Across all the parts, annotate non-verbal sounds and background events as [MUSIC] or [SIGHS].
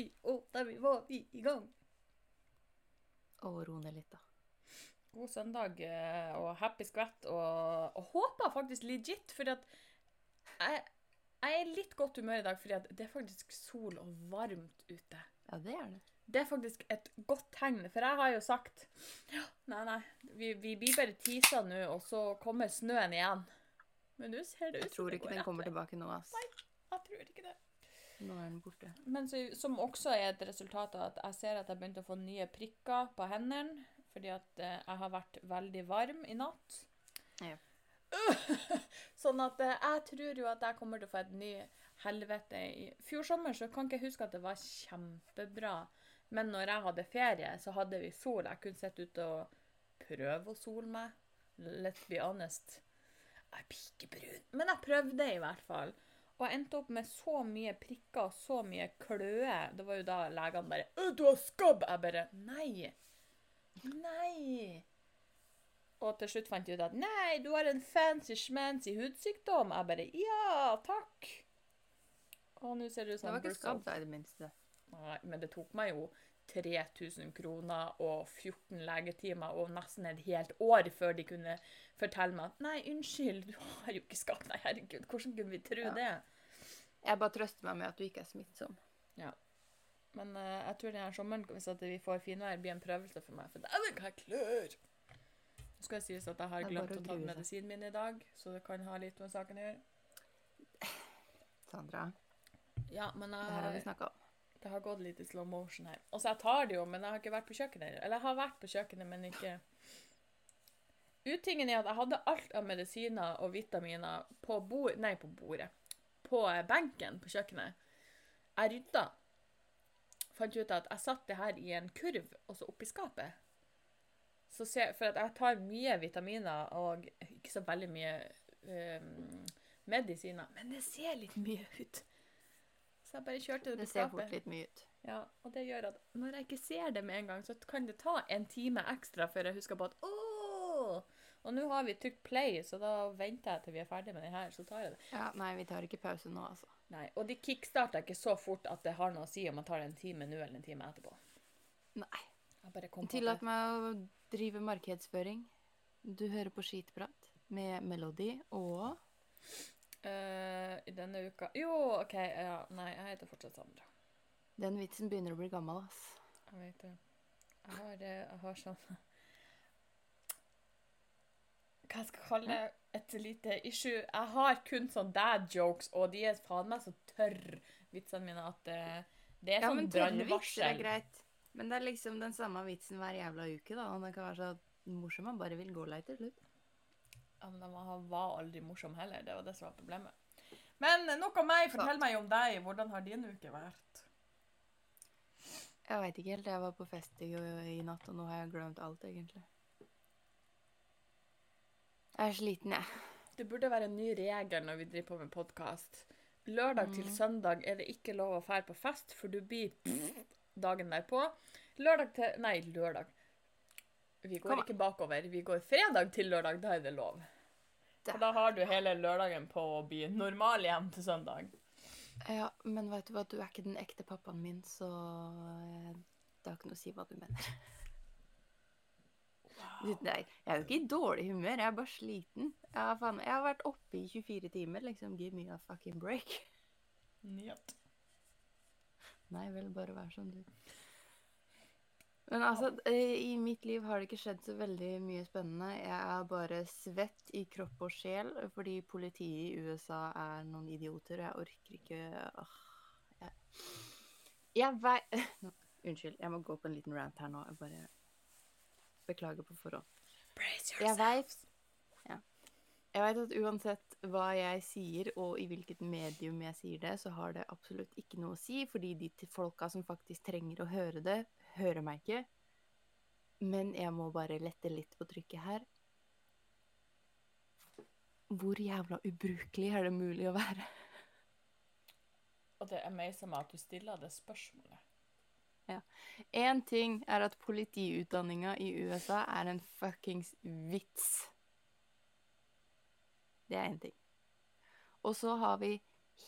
fire, og der var vi i gang. Og ro ned litt, da. God søndag eh, og happy skvett, og, og håper faktisk legit, fordi at jeg, jeg er i litt godt humør i dag, fordi at det er faktisk sol og varmt ute. Ja, det er det. Det er faktisk et godt tegn, for jeg har jo sagt Nei, nei, vi, vi blir bare tisa nå, og så kommer snøen igjen. Men nå ser det ut Jeg tror ikke den kommer tilbake nå, ass. Jeg tror ikke det. Nå er den borte. Men så, som også er et resultat av at jeg ser at jeg begynte å få nye prikker på hendene, fordi at eh, jeg har vært veldig varm i natt. Ja. [LAUGHS] sånn at eh, jeg tror jo at jeg kommer til å få et ny helvete. I fjor sommer så kan ikke jeg huske at det var kjempebra. Men når jeg hadde ferie, så hadde vi sol. Jeg kunne sitte ute og prøve å sole meg. Let's be honest. Jeg er ikke brun. Men jeg prøvde i hvert fall. Og jeg endte opp med så mye prikker og så mye kløe. Det var jo da legene bare «Å, 'Du har skabb!' Jeg bare Nei. Nei. Og til slutt fant jeg ut at nei, du har en fancy-schmancy hudsykdom. Jeg bare ja, takk. Og nå ser det ut Det var ikke skabb, da, i det minste. Nei, men det tok meg jo 3000 kroner og 14 legetimer og nesten et helt år før de kunne fortelle meg at nei, unnskyld, du har jo ikke skapt deg, herregud, hvordan kunne vi tro Ja. det? Jeg bare trøster meg med at du ikke er smittsom. Ja. Men uh, jeg tror denne sommeren, hvis vi får finvær, blir en prøvelse for meg. For dæven, hva jeg klør! Nå skal jeg sies at jeg har glemt å ta medisinen min i dag, så det kan ha litt med saken å gjøre. Sandra, Ja, men det her har vi snakka om. det har gått litt i slow motion her. Altså, jeg tar det jo, men jeg har ikke vært på kjøkkenet. Eller jeg har vært på kjøkkenet, men ikke Utingen er at jeg hadde alt av medisiner og vitaminer på, bord, nei, på bordet. På benken på kjøkkenet. Jeg rydda. Fant ut at jeg satte det her i en kurv, og så oppi skapet. Så se, for jeg tar mye vitaminer og ikke så veldig mye um, medisiner. Men det ser litt mye ut. Så jeg bare kjørte det på skapet. Det ser fort litt mye ut. Ja, og det gjør at når jeg ikke ser det med en gang, så kan det ta en time ekstra før jeg husker på at åh! Og nå har vi trykt play, så da venter jeg til vi er ferdig med det her, så tar jeg det. Ja, nei, vi tar ikke pause nå, altså. Nei, og de kickstarter ikke så fort at det har noe å si om man tar det en time nå eller en time etterpå. Nei. Jeg bare kom Tillat meg å drive markedsføring. Du hører på Skitprat med Melody og eh, i denne uka Jo, OK, ja, nei, jeg heter fortsatt Sandra. Den vitsen begynner å bli gammel, ass. Jeg vet det. Jeg har, eh, jeg har sånn Hva jeg skal kalle det? Et lite issue. Jeg har kun sånn dad jokes, og de er faen meg så tørre, vitsene mine, at eh, det er Ja, sånn men tørre vitser er greit. Men det er liksom den samme vitsen hver jævla uke, da. Og den kan være så morsom man bare vil gå lei til slutt. Ja, men den var aldri morsom heller. Det var det som var problemet. Men nok om meg. Fortell meg om deg. Hvordan har din uke vært? Jeg veit ikke helt. Jeg var på fest i, i natt, og nå har jeg glemt alt, egentlig. Jeg er sliten, jeg. Det burde være en ny regel når vi driver på med podkast. Lørdag til søndag er det ikke lov å fære på fest, for du blir dagen derpå. Lørdag til Nei, lørdag. Vi går Kom ikke bakover. Vi går fredag til lørdag. Da er det lov. Og da har du hele lørdagen på å bli normal igjen til søndag. Ja, men vet du hva, du er ikke den ekte pappaen min, så eh, det har ikke noe å si hva du mener. Jeg er jo ikke i dårlig humør, jeg er bare sliten. Har, faen, jeg har vært oppe i 24 timer, liksom. Give me a fucking break. Yep. Nei vel, bare vær som du. Men altså, eh, i mitt liv har det ikke skjedd så veldig mye spennende. Jeg er bare svett i kropp og sjel fordi politiet i USA er noen idioter, jeg orker ikke åh, Jeg, jeg vei... [LAUGHS] Unnskyld, jeg må gå på en liten rant her nå. Jeg bare beklager på forhånd. Jeg veit ja. Jeg vet at uansett hva jeg sier, og i hvilket medium jeg sier det, så har det absolutt ikke noe å si, fordi de folka som faktisk trenger å høre det, hører meg ikke. Men jeg må bare lette litt på trykket her. Hvor jævla ubrukelig er det mulig å være? Og det er meg at du stiller det spørsmålet. Én ting er at politiutdanninga i USA er en fuckings vits. Det er én ting. Og så har vi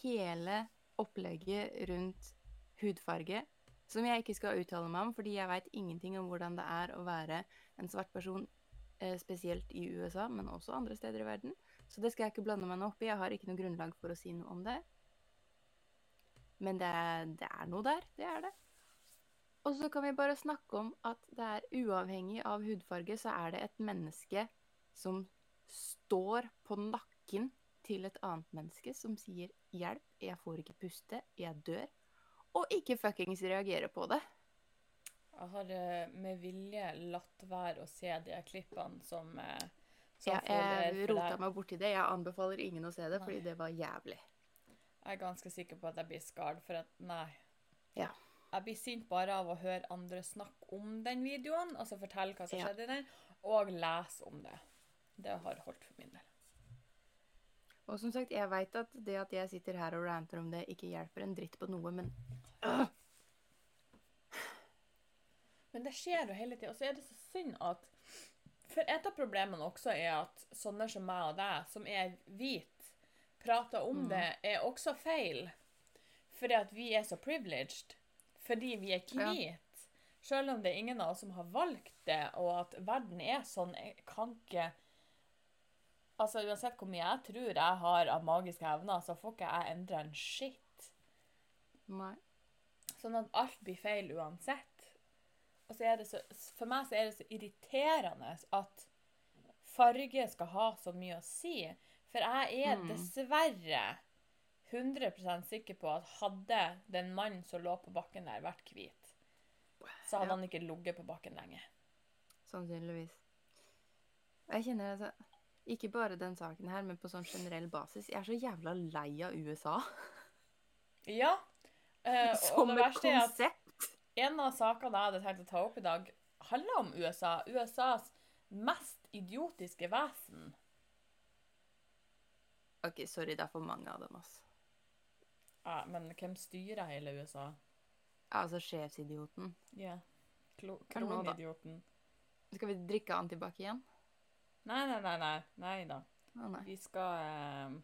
hele opplegget rundt hudfarge, som jeg ikke skal uttale meg om, fordi jeg veit ingenting om hvordan det er å være en svart person, eh, spesielt i USA, men også andre steder i verden. Så det skal jeg ikke blande meg noe opp i. Jeg har ikke noe grunnlag for å si noe om det. Men det er, det er noe der. Det er det. Og så kan vi bare snakke om at det er uavhengig av hudfarge, så er det et menneske som står på nakken til et annet menneske som sier 'hjelp, jeg får ikke puste, jeg dør', og ikke fuckings reagerer på det. Jeg har eh, med vilje latt være å se de klippene som, eh, som Ja, jeg rota meg borti det. Jeg anbefaler ingen å se det, fordi Nei. det var jævlig. jeg er ganske sikker på at jeg blir skadd, for at nei. Ja. Jeg blir sint bare av å høre andre snakke om den videoen, altså fortelle hva som Ja. skjedde i den, og lese om det. Det har holdt for min del. Og som sagt, jeg veit at det at jeg sitter her og ranter om det, ikke hjelper en dritt på noe, men øh, Men det skjer jo hele tida. Og så er det så synd at For et av problemene også er at sånne som meg og deg, som er hvite, prater om Mm. det, er også feil. Fordi at vi er så privileged. Fordi vi er hvite. Ja. Selv om det er ingen av oss som har valgt det, og at verden er sånn, jeg kan ikke Altså Uansett hvor mye jeg tror jeg har av magiske evner, så får ikke jeg endra en shit. nei. Sånn at alt blir feil uansett. Og så er det så, for meg så er det så irriterende at farge skal ha så mye å si. For jeg er Mm. dessverre 100% sikker på at hadde den mannen som lå på bakken der, vært hvit, så hadde Ja. han ikke ligget på bakken lenge. Sannsynligvis. Jeg kjenner altså Ikke bare den saken her, men på sånn generell basis. Jeg er så jævla lei av USA. [LAUGHS] Ja. eh, og Som det et konsept. en av sakene jeg hadde tenkt å ta opp i dag, handler om USA. USAs mest idiotiske vesen. OK, sorry, det er for mange av dem, altså. Ja, men hvem styrer hele USA? Altså sjefsidioten. Ja. Kronidioten. Skal vi drikke antibac igjen? Nei, nei, nei, nei. Nei da. Å nei. Vi skal eh,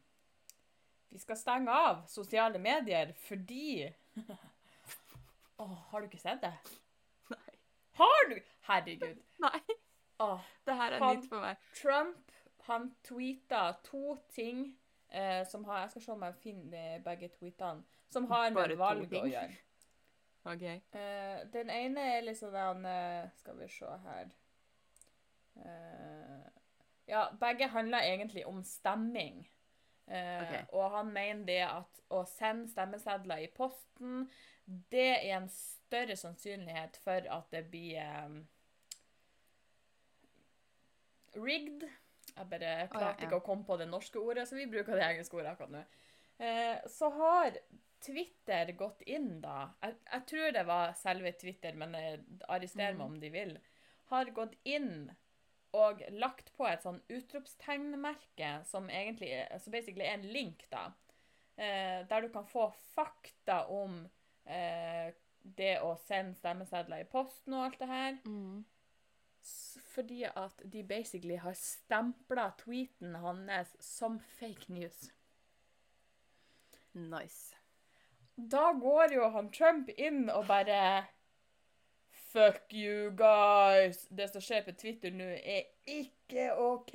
Vi skal stenge av sosiale medier fordi [LAUGHS] Åh, har du ikke sett det? Nei. Har du? Herregud. [LAUGHS] Nei. Åh, Det her er Han- nytt for meg. Trump, han tweeta to ting eh, som har Jeg skal se om jeg finner begge tweetene. Som har med valg å gjøre. [LAUGHS] OK. Eh, den ene er liksom den eh, Skal vi se her Eh, Ja, begge handler egentlig om stemming. Eh, Ok. Og han mener det at å sende stemmesedler i posten, det er en større sannsynlighet for at det blir eh, rigged. Jeg bare klarte ja, ja. ikke å komme på det norske ordet, så vi bruker det engelske ordet akkurat nå. Eh, så har Twitter gått inn, da Jeg, jeg tror det var selve Twitter, men eh, arrester meg mm. om de vil. Har gått inn og lagt på et sånn utropstegnmerke som egentlig som basically er en link, da. Eh, der du kan få fakta om eh, det å sende stemmesedler i posten og alt det her. Mm. Fordi at de basically har stempla tweeten hans som fake news. Nice. Da går jo han Trump inn og bare Fuck you guys! Det som skjer på Twitter nå, er ikke OK.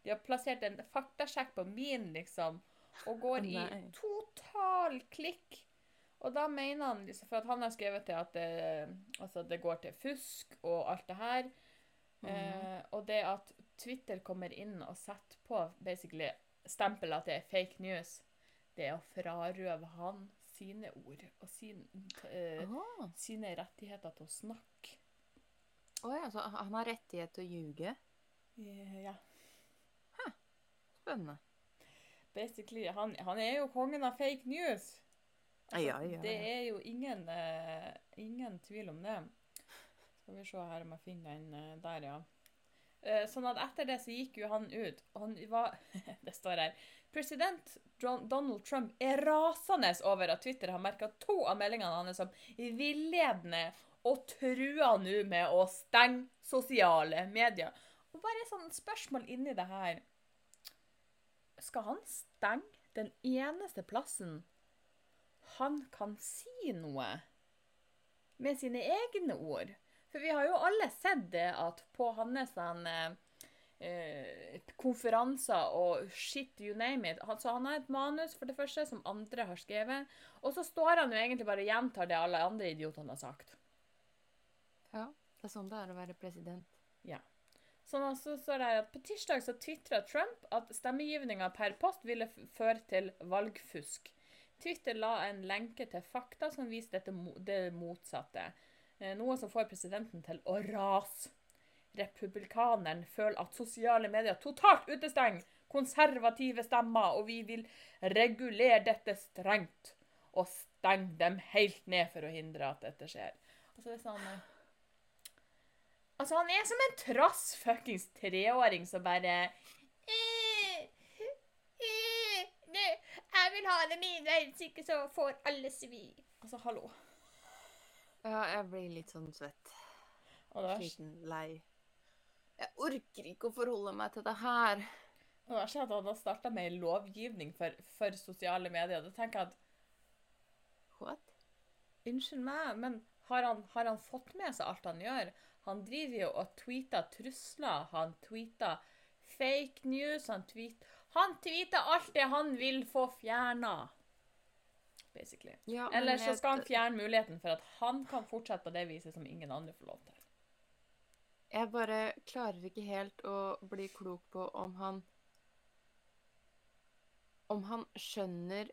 De har plassert en faktasjekk på min, liksom, og går i total klikk. Og da mener han liksom, For at han har skrevet til at det, altså det går til fusk og alt det her. Eh, og det at Twitter kommer inn og setter på basically stempel at det er fake news, det er å frarøve han sine ord og sin, eh, Å sine rettigheter til å snakke. Å ja, så han har rettighet til å ljuge? Ja. Hæ. Spennende. Basically, han, han er jo kongen av fake news. Altså, Ja, ja, Det er jo ingen, uh, ingen tvil om det. Skal vi se her om jeg finner den eh, der, ja. Eh, sånn at etter det så gikk jo han ut. Han var [LAUGHS] Det står her. President Donald Trump er rasende over at Twitter har merka to av meldingene hans som villedende og truer nå med å stenge sosiale medier. Og bare et sånt spørsmål inni det her. Skal han stenge den eneste plassen han kan si noe? med sine egne ord. For vi har jo alle sett det at på hans eh, eh, konferanser og shit, you name it. Altså, han har et manus for det første som andre har skrevet, og så står han jo egentlig bare og gjentar det alle andre idiotene har sagt. Ja, det er sånn det er å være president. Ja. Sånn altså, så det at På tirsdag så tvitra Trump at stemmegivninga per post ville føre til valgfusk. Twitter la en lenke til fakta som viste det motsatte. Eh, Noe som får presidenten til å rase. Republikaneren føler at sosiale medier totalt utestenger konservative stemmer, og vi vil regulere dette strengt. Og stenge dem helt ned for å hindre at dette skjer. Altså, det er sånn... eh, Altså, han er som en trass fuckings treåring som bare eh, Jeg vil ha det mine, hvis ikke så får alle svi. Altså, hallo. Ja, jeg blir litt sånn svett. Og det Sliten, lei. Jeg orker ikke å forholde meg til det her. det verste er at han har starta med ei lovgivning for, for sosiale medier. Da tenker jeg at What? Unnskyld meg, men har han, har han fått med seg alt han gjør? Han driver jo og tweeter trusler, han tweeter fake news, han tweeter, Han tweeter alt det han vil få fjerna. Basically. Ja, Eller så skal han fjerne muligheten for at han kan fortsette på det viset som ingen andre får lov til. Jeg bare klarer ikke helt å bli klok på om han Om han skjønner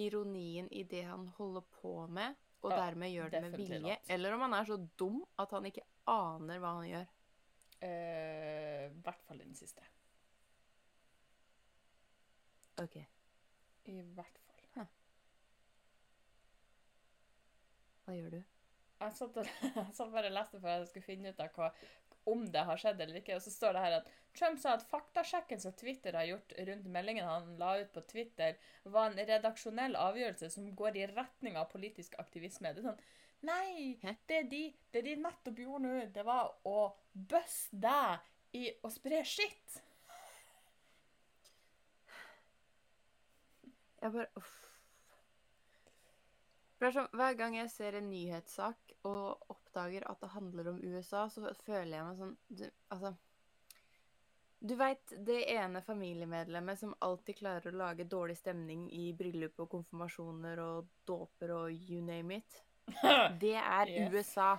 ironien i det han holder på med, og Ja, dermed gjør det med vilje, not. eller om han er så dum at han ikke aner hva han gjør. Eh, I hvert fall i den siste. OK. I hvert fall. Hva gjør du? Jeg satt, og, [LAUGHS] jeg satt bare og leste for at jeg skulle finne ut av hva, om det har skjedd eller ikke. Og så står det her at Trump sa at faktasjekken som Twitter har gjort rundt meldingen han la ut på Twitter, var en redaksjonell avgjørelse som går i retning av politisk aktivisme. Det er sånn Nei! Det de, det de nettopp gjorde nå, det var å buste deg i å spre skitt. Jeg bare uff. For det er sånn, Hver gang jeg ser en nyhetssak og oppdager at det handler om USA, så føler jeg meg sånn du, Altså Du veit det ene familiemedlemmet som alltid klarer å lage dårlig stemning i bryllup og konfirmasjoner og dåper og you name it? [LAUGHS] Det er Yes. USA.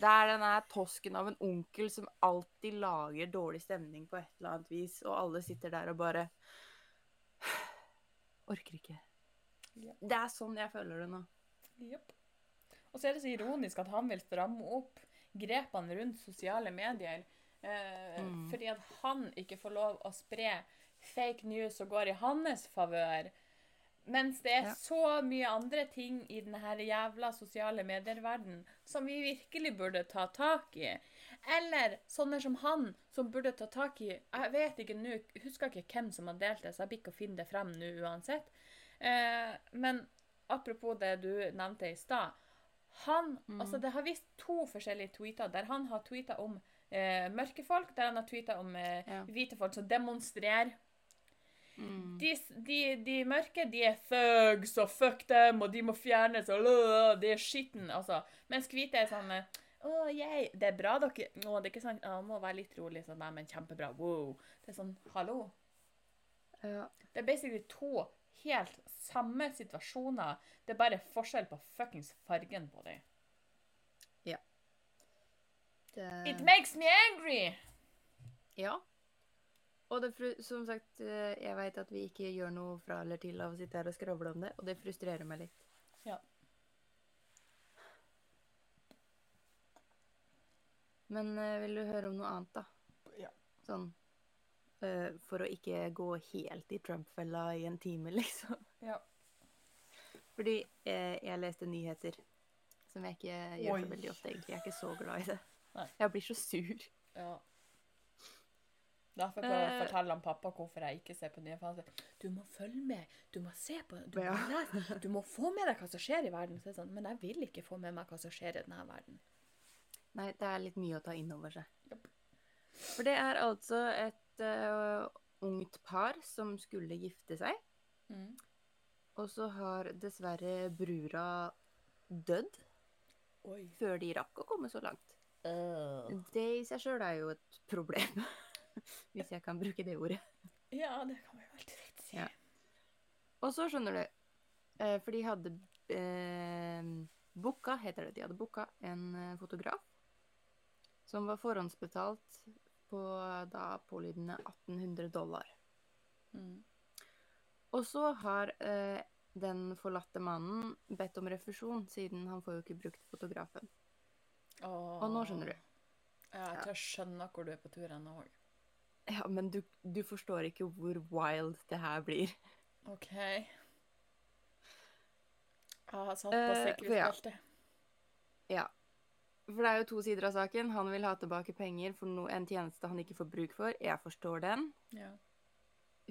Det er den der tosken av en onkel som alltid lager dårlig stemning på et eller annet vis, og alle sitter der og bare [SIGHS] Orker ikke. Det er sånn jeg føler det nå. Jopp. Og så er det så ironisk at han vil stramme opp grepene rundt sosiale medier. Eh, Mm. Fordi at han ikke får lov å spre fake news som går i hans favør. Mens det er Ja. så mye andre ting i denne jævla sosiale medier-verden som vi virkelig burde ta tak i. Eller sånne som han, som burde ta tak i Jeg vet ikke nå, husker ikke hvem som har delt det, så jeg blir ikke å finne det frem nå uansett. Eh, men apropos det du nevnte i stad. Han, Mm. altså Det har vist to forskjellige tweeter der han har tweeta om eh, mørke folk, der han har tweeta om eh, Ja. hvite folk som demonstrerer. Mm. De, de, de mørke, de er thugs og fuck dem, og de må fjernes, og øh, det er skitten, altså. Mens hvite er sånn eh, yay, jeg, det er bra dere Nå, det er ikke sånn Å, må være litt rolig, sånn, nei, men kjempebra. Wow. Det er sånn Hallo. Ja. Det er basically to helt samme situasjoner. Det er bare forskjell på fuckings fargen på dem. Det, It makes me angry! ja. Og det, som sagt, eh, jeg veit at vi ikke gjør noe fra eller til av å sitte her og skravle om det, og det frustrerer meg litt. Ja. Men eh, vil du høre om noe annet, da? Ja. Sånn For å ikke gå helt i Trump-fella i en time, [LAUGHS] liksom. Ja. Fordi eh, jeg leste nyheter, som jeg ikke gjør så veldig ofte, egentlig. Jeg er ikke så glad i det. Nei. Jeg blir så sur. ja. Derfor prøver jeg å Eh. fortelle han pappa hvorfor jeg ikke ser på nyheter. faser. du må følge med, du må se på, du må lese, [LAUGHS] du må få med deg hva som skjer i verden. Så sånn, Men jeg vil ikke få med meg hva som skjer i denne verden. Nei, det er litt mye å ta inn over seg. Yep. For det er altså et eh, ungt par som skulle gifte seg, Mm. og så har dessverre brura dødd. Oi. før de rakk å komme så langt. Det i seg sjøl er jo et problem, [LAUGHS] hvis jeg kan bruke det ordet. Ja, det kan vi helt riktig si. Ja. Og så skjønner du, eh, for de hadde eh, booka, heter det, de hadde booka en eh, fotograf som var forhåndsbetalt på da pålydende 1800 dollar. Mm. Og så har eh, den forlatte mannen bedt om refusjon, siden han får jo ikke brukt fotografen. Åh. Og nå skjønner du. Ja, jeg tror jeg skjønner hvor du er på tur ennå òg. Ja, men du, du forstår ikke hvor wild det her blir. OK. Jeg har satt på sikkerhetsbeltet. Uh, ja. Ja. For det er jo to sider av saken. Han vil ha tilbake penger for no en tjeneste han ikke får bruk for. Jeg forstår den. Ja.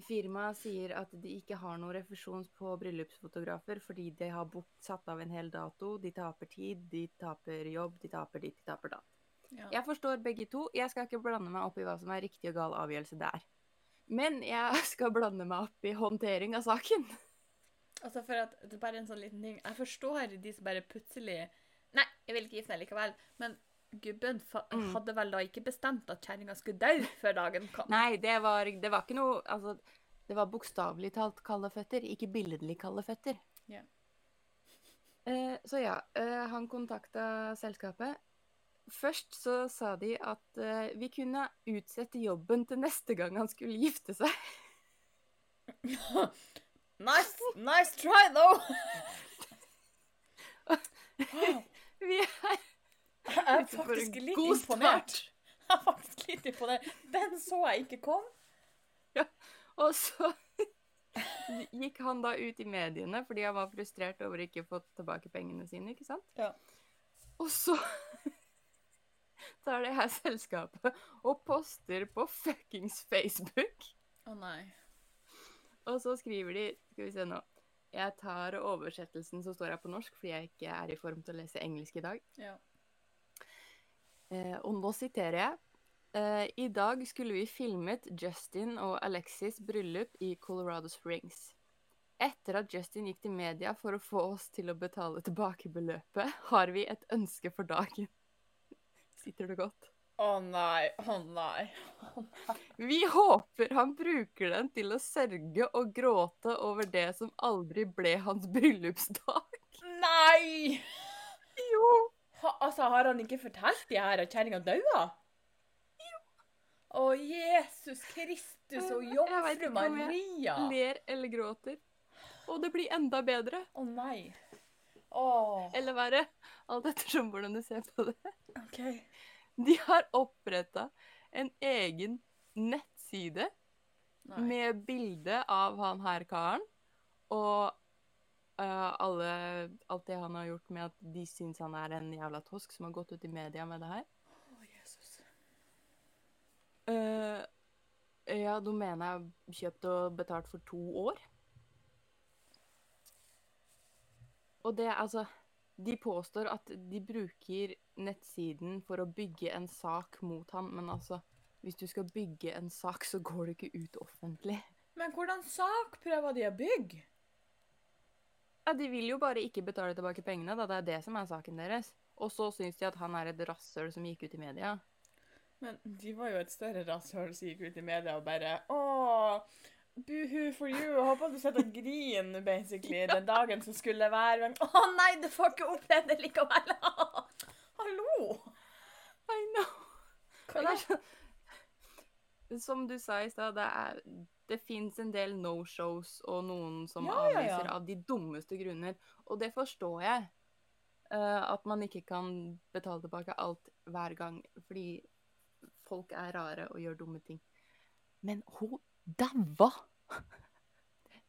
Firmaet sier at de ikke har noen refusjon på bryllupsfotografer fordi de har book, satt av en hel dato. De taper tid, de taper jobb, de taper ditt, de taper datt. ja. Jeg forstår begge to. Jeg skal ikke blande meg opp i hva som er riktig og gal avgjørelse der. Men jeg skal blande meg opp i håndtering av saken. Altså for at det er bare en sånn liten ting. Jeg forstår de som bare plutselig Nei, jeg vil ikke gifte meg likevel. Men gubben Mm. hadde vel da ikke bestemt at kjerringa skulle dø før dagen kom? Nei, det var, det var ikke noe Altså, det var bokstavelig talt kalde føtter, ikke billedlig kalde føtter. Ja. Eh, så ja, eh, han kontakta selskapet. Først så sa de at eh, vi kunne utsette jobben til neste gang han skulle gifte seg. [LAUGHS] Nice, nice try, though! [LAUGHS] Vi er Jeg er faktisk litt imponert. Jeg er faktisk litt imponert. Den så jeg ikke kom. Ja, Og så [LAUGHS] gikk han da ut i mediene fordi han var frustrert over ikke å få tilbake pengene sine, ikke sant? Ja. Og så [LAUGHS] tar det her selskapet og poster på fuckings Facebook. Å nei. Og så skriver de Skal vi se nå. Jeg tar oversettelsen som står her på norsk, fordi jeg ikke er i form til å lese engelsk i dag. Ja. Eh, og nå siterer jeg. Eh, I dag skulle vi filmet Justin og Alexis bryllup i Colorado Springs. Etter at Justin gikk til media for å få oss til å betale tilbake beløpet, har vi et ønske for dagen. [LAUGHS] Sitter det godt? Å nei, å nei. Vi håper han bruker den til å sørge og gråte over det som aldri ble hans bryllupsdag. Nei! Jo! Ha, altså, har han ikke fortalt de her at kjerringa daua? Jo. Å, Jesus Kristus og Jeg vet jomfru ikke om jeg Ler eller gråter. Og det blir enda bedre. Å nei. Eller verre. Alt ettersom hvordan du ser på det. OK. [LAUGHS] De har oppretta en egen nettside Nei. med bilde av han her karen. Og uh, alle, alt det han har gjort med at de syns han er en jævla tosk som har gått ut i media med det her. Å, Jesus. Uh, ja, domenet har kjøpt og betalt for to år. Og det, altså De påstår at de bruker nettsiden for å bygge en sak mot han, men altså Hvis du skal bygge en sak, så går det ikke ut offentlig. Men hvordan sak prøver de å bygge? Ja, De vil jo bare ikke betale tilbake pengene, da. Det er det som er saken deres. Og så syns de at han er et rasshøl som gikk ut i media. Men de var jo et større rasshøl som gikk ut i media og bare Å, buhu for you. Håper du sitter og griner, basically, [LAUGHS] den dagen som skulle være. Men å nei, du får ikke oppleve det likevel. [LAUGHS] Hallo! I know. Men det er så, som du sa i stad, det, er- det fins en del no-shows og noen som Ja, ja, ja. av de dummeste grunner. Og det forstår jeg. Uh, at man ikke kan betale tilbake alt hver gang fordi folk er rare og gjør dumme ting. Men hun daua!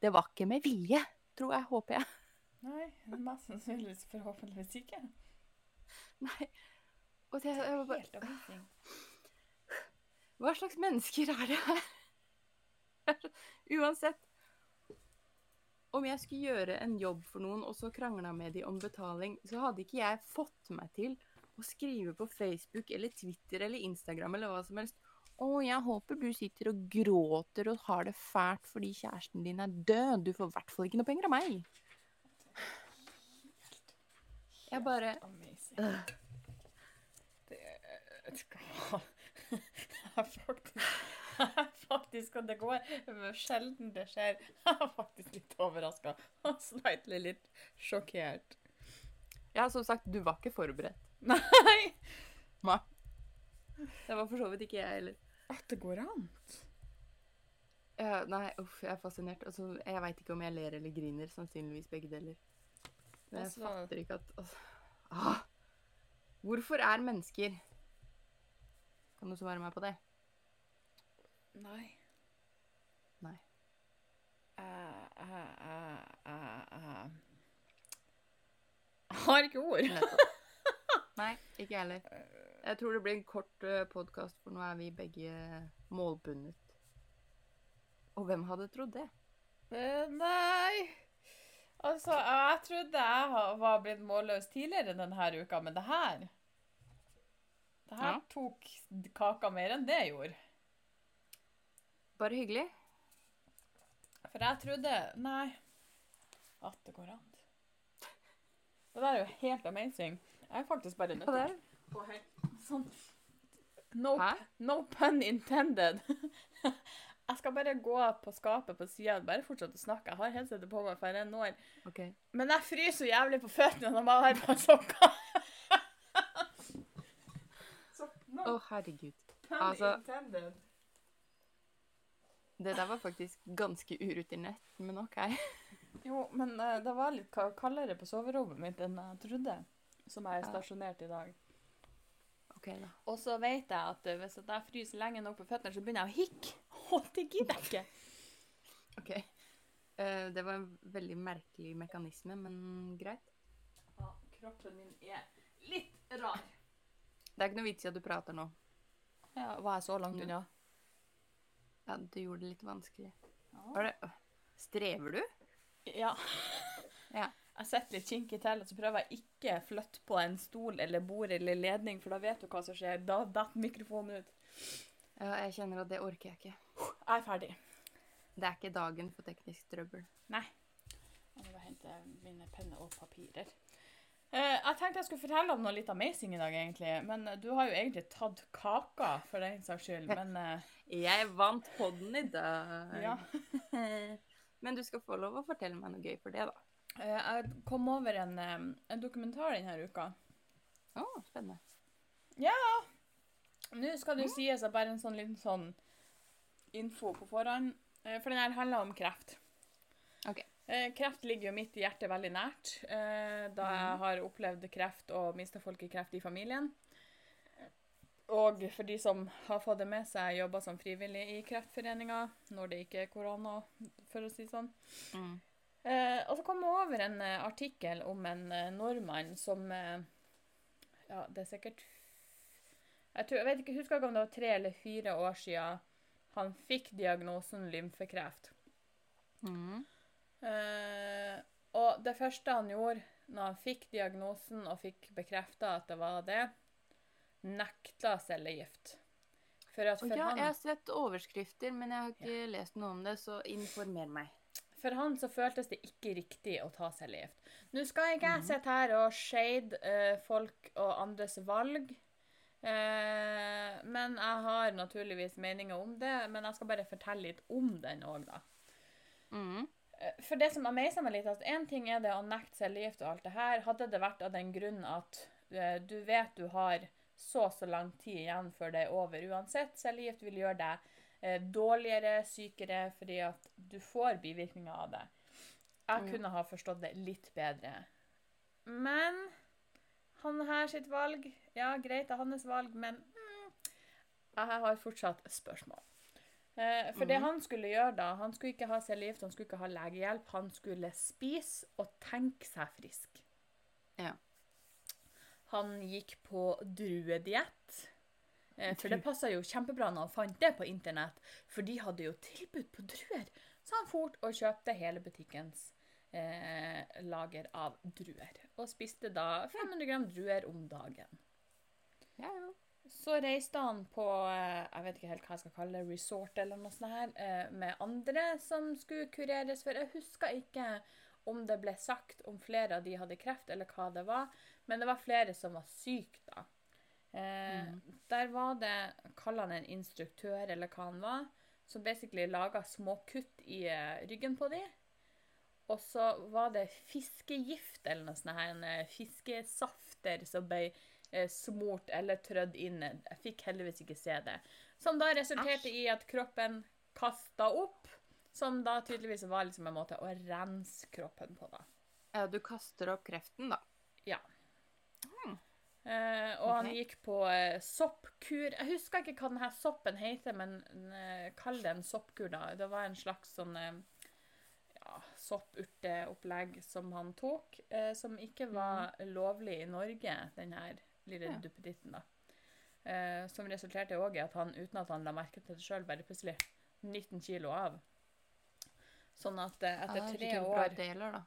Det var ikke med vilje, tror jeg, håper jeg. Nei, mest sannsynlig forhåpentligvis ikke. Nei. Og det, var bare, Helt amazing. Hva slags mennesker er det her? [LAUGHS] Uansett. Om jeg skulle gjøre en jobb for noen, og så krangla med de om betaling, så hadde ikke jeg fått meg til å skrive på Facebook eller Twitter eller Instagram eller hva som helst. Å, jeg håper du sitter og gråter og har det fælt fordi kjæresten din er død. Du får i hvert fall ikke noe penger av meg. Jeg bare øh, Det er Jeg [LAUGHS] faktisk jeg [LAUGHS] faktisk, og det går sjelden det skjer. [LAUGHS] Jeg er faktisk litt overraska og slightly litt sjokkert. Ja, som sagt, du var ikke forberedt. Nei! Nei. Det var for så vidt ikke jeg heller. At det går an. Ja, nei, uff, jeg er fascinert. Altså, jeg veit ikke om jeg ler eller griner. Sannsynligvis begge deler. Men jeg Altså- fatter ikke at altså, ah, Hvorfor er mennesker Kan du svare meg på det? Nei. Nei. Jeg uh, uh, uh, har ikke ord. Nei, ikke jeg heller. Jeg tror det blir en kort uh, podkast, for nå er vi begge målbundet. Og hvem hadde trodd det? Eh, Nei Altså, jeg trodde jeg var blitt målløs tidligere denne uka, men det her Det her Ja. tok kaka mer enn det gjorde. Bare hyggelig. For jeg trodde Nei. At det går an. Det der er jo helt amazing. Jeg er faktisk bare nødt til er? å sånn no, no pun intended. [LAUGHS] Jeg skal bare gå på skapet på sida bare fortsette å snakke. Jeg har headsetet på meg, for jeg år. Men jeg fryser så jævlig på føttene når man har på sokker. [LAUGHS] Å, no Å, herregud. pun altså- intended. Det der var faktisk ganske urutinert, men OK. Jo, men uh, det var litt ka- kaldere på soverommet mitt enn jeg trodde. Som jeg er stasjonert i dag. Ok da. Og så vet jeg at eh, hvis jeg fryser lenge nok på føttene, så begynner jeg å hikke. [LAUGHS] Og det gidder jeg ikke. Ok. Uh, det var en veldig merkelig mekanisme, men greit. Ja, kroppen min er litt rar. Det er ikke noe vits i at du prater nå. Ja, var jeg så langt Mm. unna? Ja, du gjorde det litt vanskelig. Ja. det Strever du? Ja. Ja. Jeg setter litt kinkig til, og så prøver jeg ikke flytte på en stol eller bord eller ledning, for da vet du hva som skjer. Da detter mikrofonen ut. Ja, jeg kjenner at det orker jeg ikke. Jeg er ferdig. Det er ikke dagen for teknisk trøbbel. Nei. Jeg må hente mine penner og papirer. Eh, jeg tenkte jeg skulle fortelle om noe litt amazing i dag, egentlig. Men eh, du har jo egentlig tatt kaka, for den saks skyld. Men eh, Jeg vant podden i dag. ja. [LAUGHS] Men du skal få lov å fortelle meg noe gøy for det, da. Jeg kom over en, en dokumentar denne uka. Å, spennende. Ja. Nå skal det jo sies at bare en sånn liten sånn info på forhånd. For den her handler om kreft. Eh, Kreft ligger jo mitt hjerte veldig nært, eh, da jeg har opplevd kreft og mista folk i kreft i familien. Og for de som har fått det med seg, jeg jobber som frivillig i Kreftforeninga når det ikke er korona, for å si det sånn. Mm. Eh, og så kom jeg over en eh, artikkel om en nordmann som eh, Ja, det er sikkert jeg, tror, jeg vet ikke, husker ikke om det var tre eller fire år siden han fikk diagnosen lymfekreft. Mm. Eh, og det første han gjorde når han fikk diagnosen og fikk bekrefta at det var det, nekta cellegift. For at for, ja, han, jeg har sett overskrifter, men jeg har ikke lest noe om det, så informer meg. for han så føltes det ikke riktig å ta cellegift. Nå skal ikke jeg Mhm. sitte her og shade eh, folk og andres valg. Eh, men jeg har naturligvis meninger om det, men jeg skal bare fortelle litt om den òg, da. Mm. Eh, For det som amazer meg litt, at én ting er det å nekte cellegift og alt det her. Hadde det vært av den grunn at eh, du vet du har så så lang tid igjen før det er over uansett. Cellegift vil gjøre deg eh, dårligere, sykere, fordi at du får bivirkninger av det. Jeg Mm. kunne ha forstått det litt bedre. Men han her sitt valg Ja, greit, det er hans valg, men mm, jeg har fortsatt spørsmål. Eh, for det Mhm. han skulle gjøre da, han skulle ikke ha cellegift, han skulle ikke ha legehjelp, han skulle spise og tenke seg frisk. Ja. Han gikk på druediett. Eh, for det passa jo kjempebra når han fant det på internett, for de hadde jo tilbud på druer. Så han fort og kjøpte hele butikkens eh, lager av druer. Og spiste da 500 gram druer om dagen. Ja, ja. Så reiste han på eh, jeg vet ikke helt hva jeg skal kalle det, resort eller noe sånt her, eh, med andre som skulle kureres. For jeg husker ikke om det ble sagt om flere av de hadde kreft, eller hva det var. Men det var flere som var syke, da. Eh, Mhm. Der var det Kall han en instruktør, eller hva han var, som basically laga små kutt i ryggen på de. Og så var det fiskegift eller noe sånt her, en fiskesafter som ble smurt eller trødd inn. Jeg fikk heldigvis ikke se det. Som da resulterte i at kroppen kasta opp. Som da tydeligvis var liksom en måte å rense kroppen på, da. Ja, du kaster opp kreften, da. Eh, og han gikk på eh, soppkur. Jeg husker ikke hva denne soppen heter, men eh, kall det en soppkur, da. Det var en slags sånn eh, ja, soppurteopplegg som han tok, eh, som ikke var lovlig i Norge, den her lille Ja. duppeditten, da. Eh, som resulterte òg i at han, uten at han la merke til det sjøl, bare plutselig 19 kilo av. Sånn at eh, etter det er tre år deler.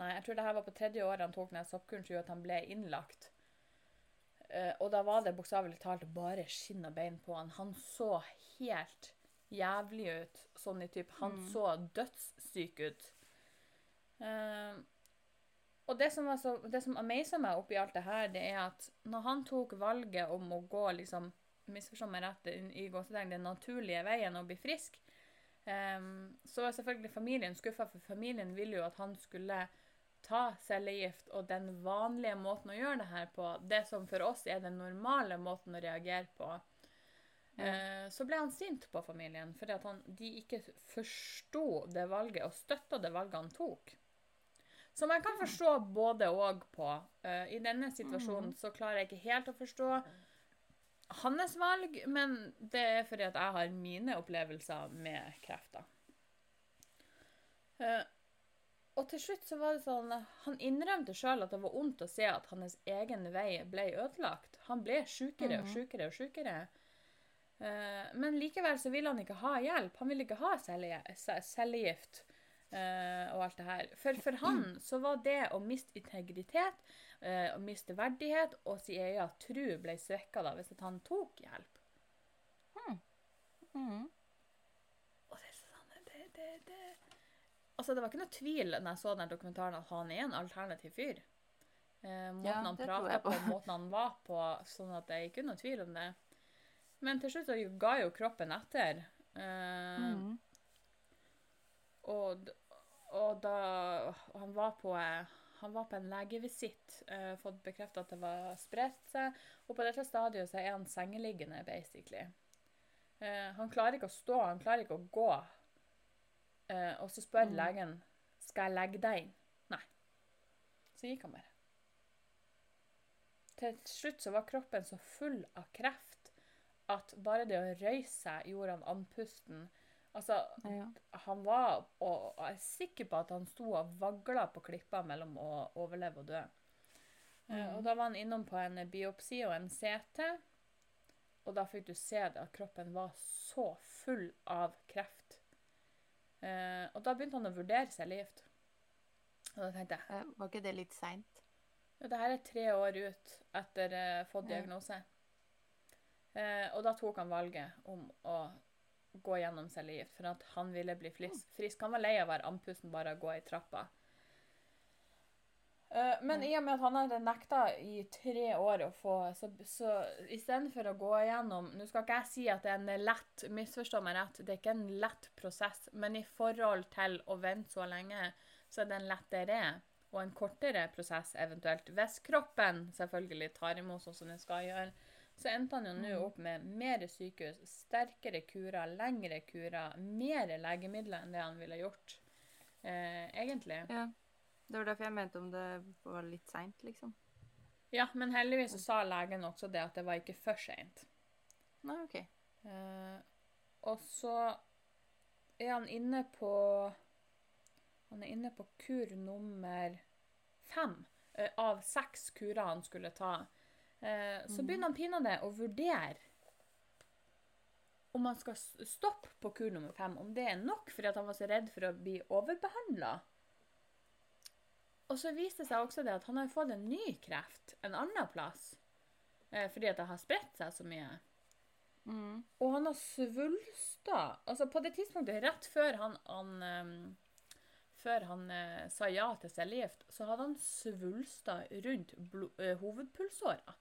Nei, jeg tror det her var på tredje året han tok ned soppkuren, som gjorde at han ble innlagt. Eh, og da var det bokstavelig talt bare skinn og bein på han. Han så helt jævlig ut. Sånn i type Han Mm. så dødssyk ut. Eh, og det som, så, det som amazet meg oppi alt det her, det er at når han tok valget om å gå liksom, misforstå meg rett, i gåsetegn den naturlige veien og bli frisk, um, så var selvfølgelig familien skuffa, for familien ville jo at han skulle ta cellegift og den vanlige måten å gjøre det her på, det som for oss er den normale måten å reagere på, eh, så ble han sint på familien fordi at han, de ikke forsto det valget og støtta det valget han tok. Som jeg kan forstå både og på. Uh, I denne situasjonen så klarer jeg ikke helt å forstå hans valg, men det er fordi at jeg har mine opplevelser med krefter. Uh, og til slutt så var det sånn Han innrømte sjøl at det var vondt å se at hans egen vei ble ødelagt. Han ble sjukere og Mhm. sjukere og sjukere. Eh, men likevel så ville han ikke ha hjelp. Han ville ikke ha celle- ce- cellegift eh, og alt det her. For, for han så var det å miste integritet, uh, å miste verdighet og sin egen tru ble svekka da, hvis han tok hjelp. Mhm. Og det, er sånn, det, det, det. Altså, det var ikke noe tvil når jeg så den dokumentaren at han er en alternativ fyr. Uh, måten Ja, han prata på, måten han var på, sånn at det er ikke noe tvil om det. Men til slutt så ga jo kroppen etter. Uh, mm. og, og da han var på han var på en legevisitt, uh, fått bekreftet at det var spredt seg, og på dette stadiet så er han sengeliggende, basically. Uh, han klarer ikke å stå, han klarer ikke å gå. Uh, og så spør Mm. legen skal jeg legge deg inn. Nei. Så gikk han bare. Til slutt så var kroppen så full av kreft at bare det å røyse seg gjorde han andpusten. Altså, Ja. han var og og jeg er sikker på at han sto og vagla på klippa mellom å overleve og dø. Mm. Og da var han innom på en biopsi og en CT, og da fikk du se det at kroppen var så full av kreft. Eh, og da begynte han å vurdere cellegift. Og da tenkte jeg Eh, Var ikke det litt seint? ja, det her er tre år ut etter uh, fått Ja. diagnose. Eh, og da tok han valget om å gå gjennom cellegift, for at han ville bli frisk. Han var lei av å være andpusten bare å gå i trappa. Eh, men i og med at han hadde nekta i tre år å få Så, så istedenfor å gå igjennom Nå skal ikke jeg si at det er en lett Misforstå meg rett, det er ikke en lett prosess, men i forhold til å vente så lenge, så er det en lettere og en kortere prosess eventuelt. Hvis kroppen selvfølgelig tar imot sånn som den skal gjøre, så endte han jo nå Mhm. opp med mer sykehus, sterkere kurer, lengre kurer, mer legemidler enn det han ville gjort. Eh, egentlig. Ja. Det var derfor jeg mente om det var litt seint, liksom. Ja, men heldigvis så sa legen også det at det var ikke for seint. Nei, OK. Eh, og så er han inne på Han er inne på kur nummer fem eh, av seks kurer han skulle ta. Eh, så Mhm. begynner han pinadø å vurdere om han skal stoppe på kur nummer fem. Om det er nok, fordi han var så redd for å bli overbehandla. Og så viste det seg også det at han har fått en ny kreft en annen plass. Eh, fordi at det har spredt seg så mye. Mm. Og han har svulsta Altså på det tidspunktet rett før han, han um, før han eh, sa ja til cellegift, så hadde han svulster rundt hovedpulsåra.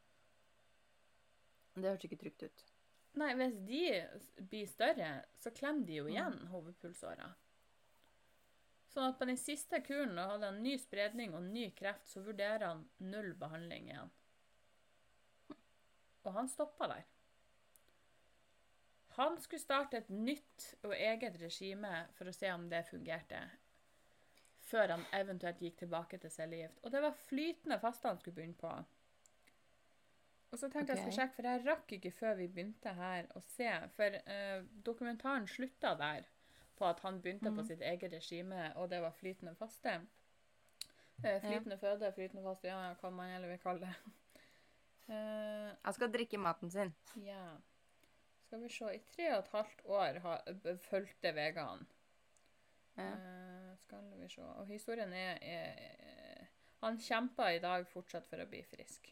Det hørtes ikke trygt ut. Nei, hvis de blir større, så klemmer de jo igjen hovedpulsåra. Sånn at på den siste kuren, da hadde han ny spredning og ny kreft, så vurderer han null behandling igjen. Og han stoppa der. Han skulle starte et nytt og eget regime for å se om det fungerte, før han eventuelt gikk tilbake til cellegift. Og det var flytende faste han skulle begynne på. Og så tenkte jeg jeg skal sjekke, for jeg rakk ikke før vi begynte her å se. For eh, dokumentaren slutta der, på at han begynte på Mhm. sitt eget regime, og det var flytende faste. Eh, flytende føde, flytende faste, ja, ja, hva man heller vil kalle det. [LAUGHS] Eh, Han skal drikke maten sin. ja. Skal vi se, i tre og et halvt år har, fulgte Vegan. Ja. Eh, skal vi se. Og historien er, er Han kjemper i dag fortsatt for å bli frisk.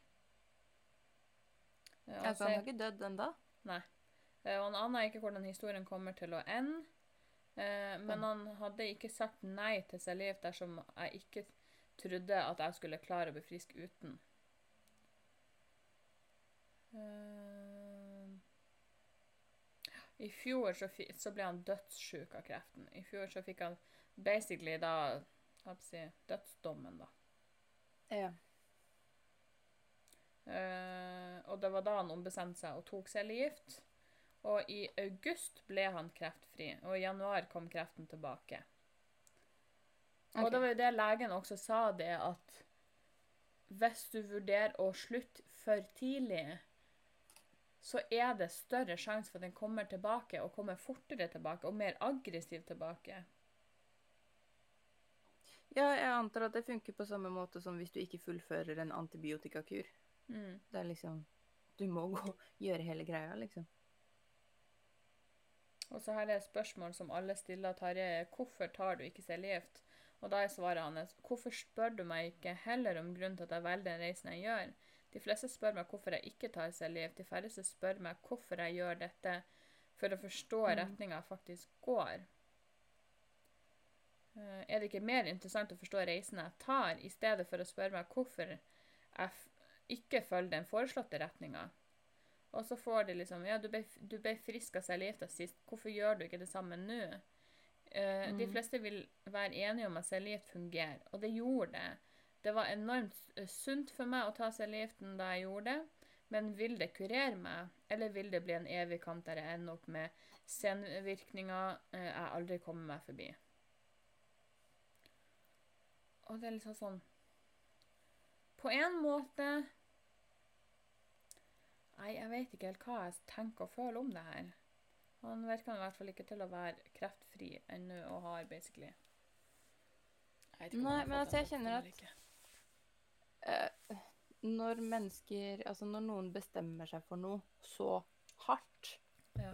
Eh, han Altså, han har ikke dødd ennå? Nei. Og han aner ikke hvordan historien kommer til å ende. Eh, men han hadde ikke sagt nei til cellegift dersom jeg ikke trodde at jeg skulle klare å bli frisk uten. Eh, I fjor så, så ble han dødssjuk av kreften. I fjor så fikk han basically da hva skal jeg si, dødsdommen, da. Ja. Eh, og det var da han ombestemte seg og tok cellegift. Og i august ble han kreftfri, og i januar kom kreften tilbake. Og det var jo det legen også sa, det at hvis du vurderer å slutte for tidlig, så er det større sjanse for at den kommer tilbake, og kommer fortere tilbake, og mer aggressivt tilbake. Ja, jeg antar at det funker på samme måte som hvis du ikke fullfører en antibiotikakur. Mm. Det er liksom Du må gå gjøre hele greia, liksom. Og så her er et spørsmål som alle stiller Tarjei. Hvorfor tar du ikke cellegift? Og da er svaret hans hvorfor spør du meg ikke heller om grunnen til at jeg velger den reisen jeg gjør? De fleste spør meg hvorfor jeg ikke tar cellegift. De færreste spør meg hvorfor jeg gjør dette for å forstå Mm. retninga jeg faktisk går. Eh, Er det ikke mer interessant å forstå reisen jeg tar, i stedet for å spørre meg hvorfor jeg ikke følger den foreslåtte retninga? Og så får de liksom Ja, du ble, du ble frisk av cellegifta sist. Hvorfor gjør du ikke det samme nå? Eh, De Mm. fleste vil være enige om at cellegift fungerer, og det gjorde det. Det var enormt sunt for meg å ta cellegiften da jeg gjorde det, men vil det kurere meg, eller vil det bli en evig kamp der jeg ender opp med senvirkninger uh, jeg aldri kommer meg forbi? Og det er liksom sånn På en måte Nei, jeg vet ikke helt hva jeg tenker og føler om det her. Han virker i hvert fall ikke til å være kreftfri ennå og har basically Nei, men altså, jeg kjenner at-. Eh, når mennesker Altså når noen bestemmer seg for noe så hardt, Ja.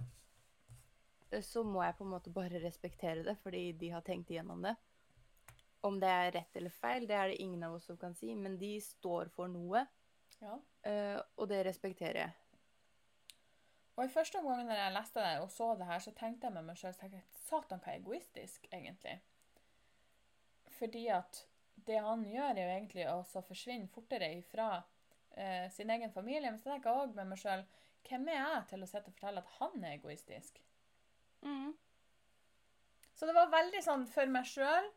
eh, så må jeg på en måte bare respektere det, fordi de har tenkt igjennom det. Om det er rett eller feil, det er det ingen av oss som kan si, men de står for noe, ja. Uh, og det respekterer jeg. Og i første omgang når jeg leste det og så det her, så tenkte jeg med meg sjøl Satan, hva egoistisk, egentlig. Fordi at det han gjør, er jo egentlig å så forsvinne fortere ifra eh, sin egen familie. Men så tenker jeg òg med meg sjøl Hvem er jeg til å sitte og fortelle at han er egoistisk? Så det var veldig sånn for meg sjøl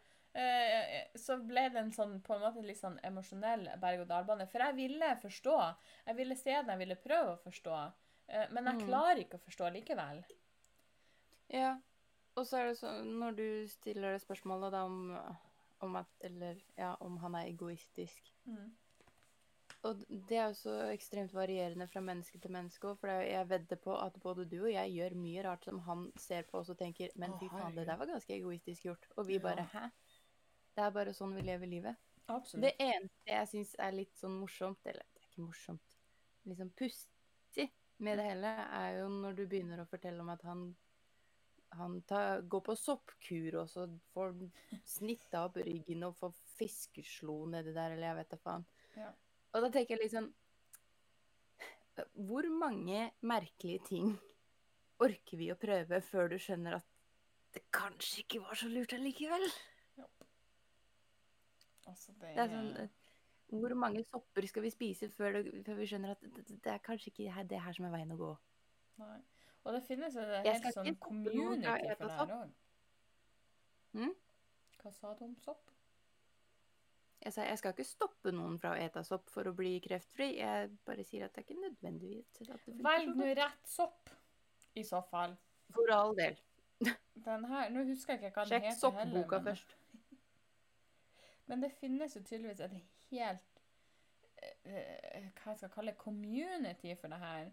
så ble det en sånn på en måte litt sånn emosjonell berg-og-dal-bane. For jeg ville forstå. Jeg ville se den, jeg ville prøve å forstå. Eh, men jeg Mm. klarer ikke å forstå likevel. Ja. Og så er det sånn når du stiller det spørsmålet da om, om at Eller ja, om han er egoistisk. Og det er jo så ekstremt varierende fra menneske til menneske for jeg vedder på at både du og jeg gjør mye rart som han ser på oss og tenker Men fy faen, det der var ganske egoistisk gjort. Og vi bare Hæ? Det er bare sånn vi lever livet. Absolutt. Det eneste jeg syns er litt sånn morsomt, eller det er ikke morsomt, liksom pussig med det hele, er jo når du begynner å fortelle om at han han tar, går på soppkur og så får snitta opp ryggen og får fiskeslo nedi der, eller jeg vet da faen. Ja. Og da tenker jeg liksom Hvor mange merkelige ting orker vi å prøve før du skjønner at det kanskje ikke var så lurt allikevel? Altså, det Det er sånn eh, Hvor mange sopper skal vi spise før, det, før vi skjønner at det, det- er kanskje ikke det her som er veien å gå? Nei. Og det finnes jo det helt sånn community for det her òg. Mm? Hva sa du om sopp? Jeg sa jeg skal ikke stoppe noen fra å ete sopp for å bli kreftfri. Jeg bare sier at det er ikke nødvendigvis at Velg nå rett sopp, i så fall. For all del. Den her, Nå husker jeg ikke hva den Sjekk heter heller. soppboka men- først. Men det finnes jo tydeligvis et helt eh, Hva jeg skal kalle community for det her.